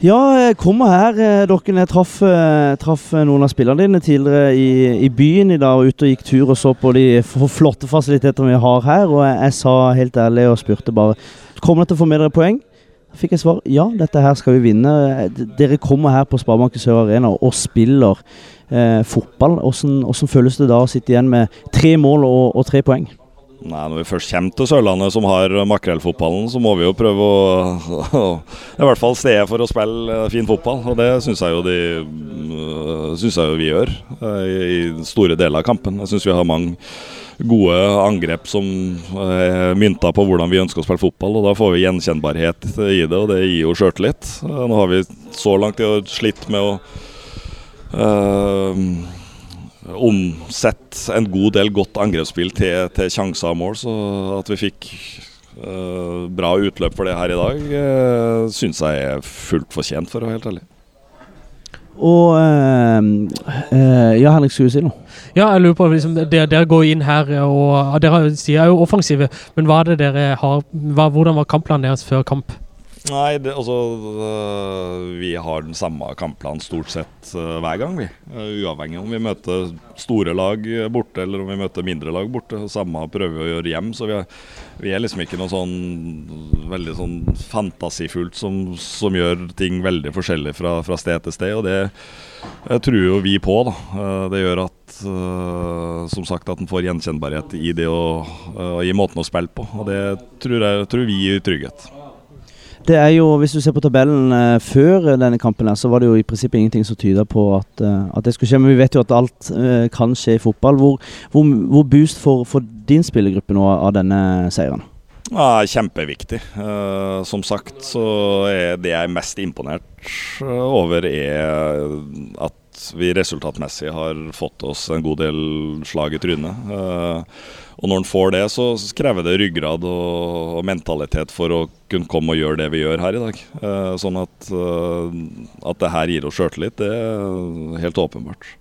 Ja, jeg kommer her. eh, Dere, jeg traff, eh, traff noen av spillerne dine tidligere i, i byen i dag. og Ute og gikk tur og så på de flotte fasilitetene vi har her. Og jeg, jeg sa helt ærlig og spurte bare Kommer dere til å få med dere poeng? Da fikk jeg svar ja, dette her skal vi vinne. Dere kommer her på Sparebanken Sør Arena og spiller eh, fotball. Hvordan, hvordan føles det da å sitte igjen med tre mål og, og tre poeng? Nei, Når vi først kommer til Sørlandet, som har makrellfotballen, så må vi jo prøve å, å I hvert fall stedet for å spille eh, fin fotball. Og det syns jeg jo de øh, synes jeg jo vi gjør øh, i, store deler av kampen. Jeg syns vi har mange gode angrep som er mynta på hvordan vi ønsker å spille fotball. og Da får vi gjenkjennbarhet i det, og det gir jo sjøltillit. Eh, Nå har vi så langt i år slitt med å øh, omsett en god del godt angrepsspill til, til sjanser og mål. Så at vi fikk uh, bra utløp for det her i dag, uh, syns jeg er fullt fortjent, for å være helt ærlig. Og eh, eh, Ja, Henrik, skulle du si noe? Ja, jeg lurer på liksom, Dere, dere går inn her, og dere sier er jo offensive, men hva er det dere har hva, Hvordan var kampplanen deres før kamp? Nei, det, altså øh, Vi har den samme kampplanen stort sett øh, hver gang, vi. Uh, uavhengig om vi møter store lag borte eller om vi møter mindre lag borte. Samme prøver vi å gjøre hjem. Så vi er, vi er liksom ikke noe sånn veldig sånn fantasifullt som, som gjør ting veldig forskjellig fra, fra sted til sted. Og det tror jo vi på. da. Det gjør at som sagt at en får gjenkjennbarhet i det å, uh, i måten å spille på. Og det tror jeg tror vi gir trygghet. Det er jo, Hvis du ser på tabellen eh, før denne kampen, her, så var det jo i prinsippet ingenting som tyder på at, eh, at det skulle skje. Men vi vet jo at alt eh, kan skje i fotball. Hvor, hvor, hvor boost for din spillergruppe nå av denne seieren? Ja, kjempeviktig. Uh, som sagt så er det jeg er mest imponert eh, over, er at vi resultatmessig har fått oss en god del slag i trynet. Eh, og når en får det, så krever det ryggrad og, mentalitet for å kunne komme og gjøre det vi gjør her i dag. Eh, sånn at, eh, at det her gir oss sjøltillit, det er helt åpenbart.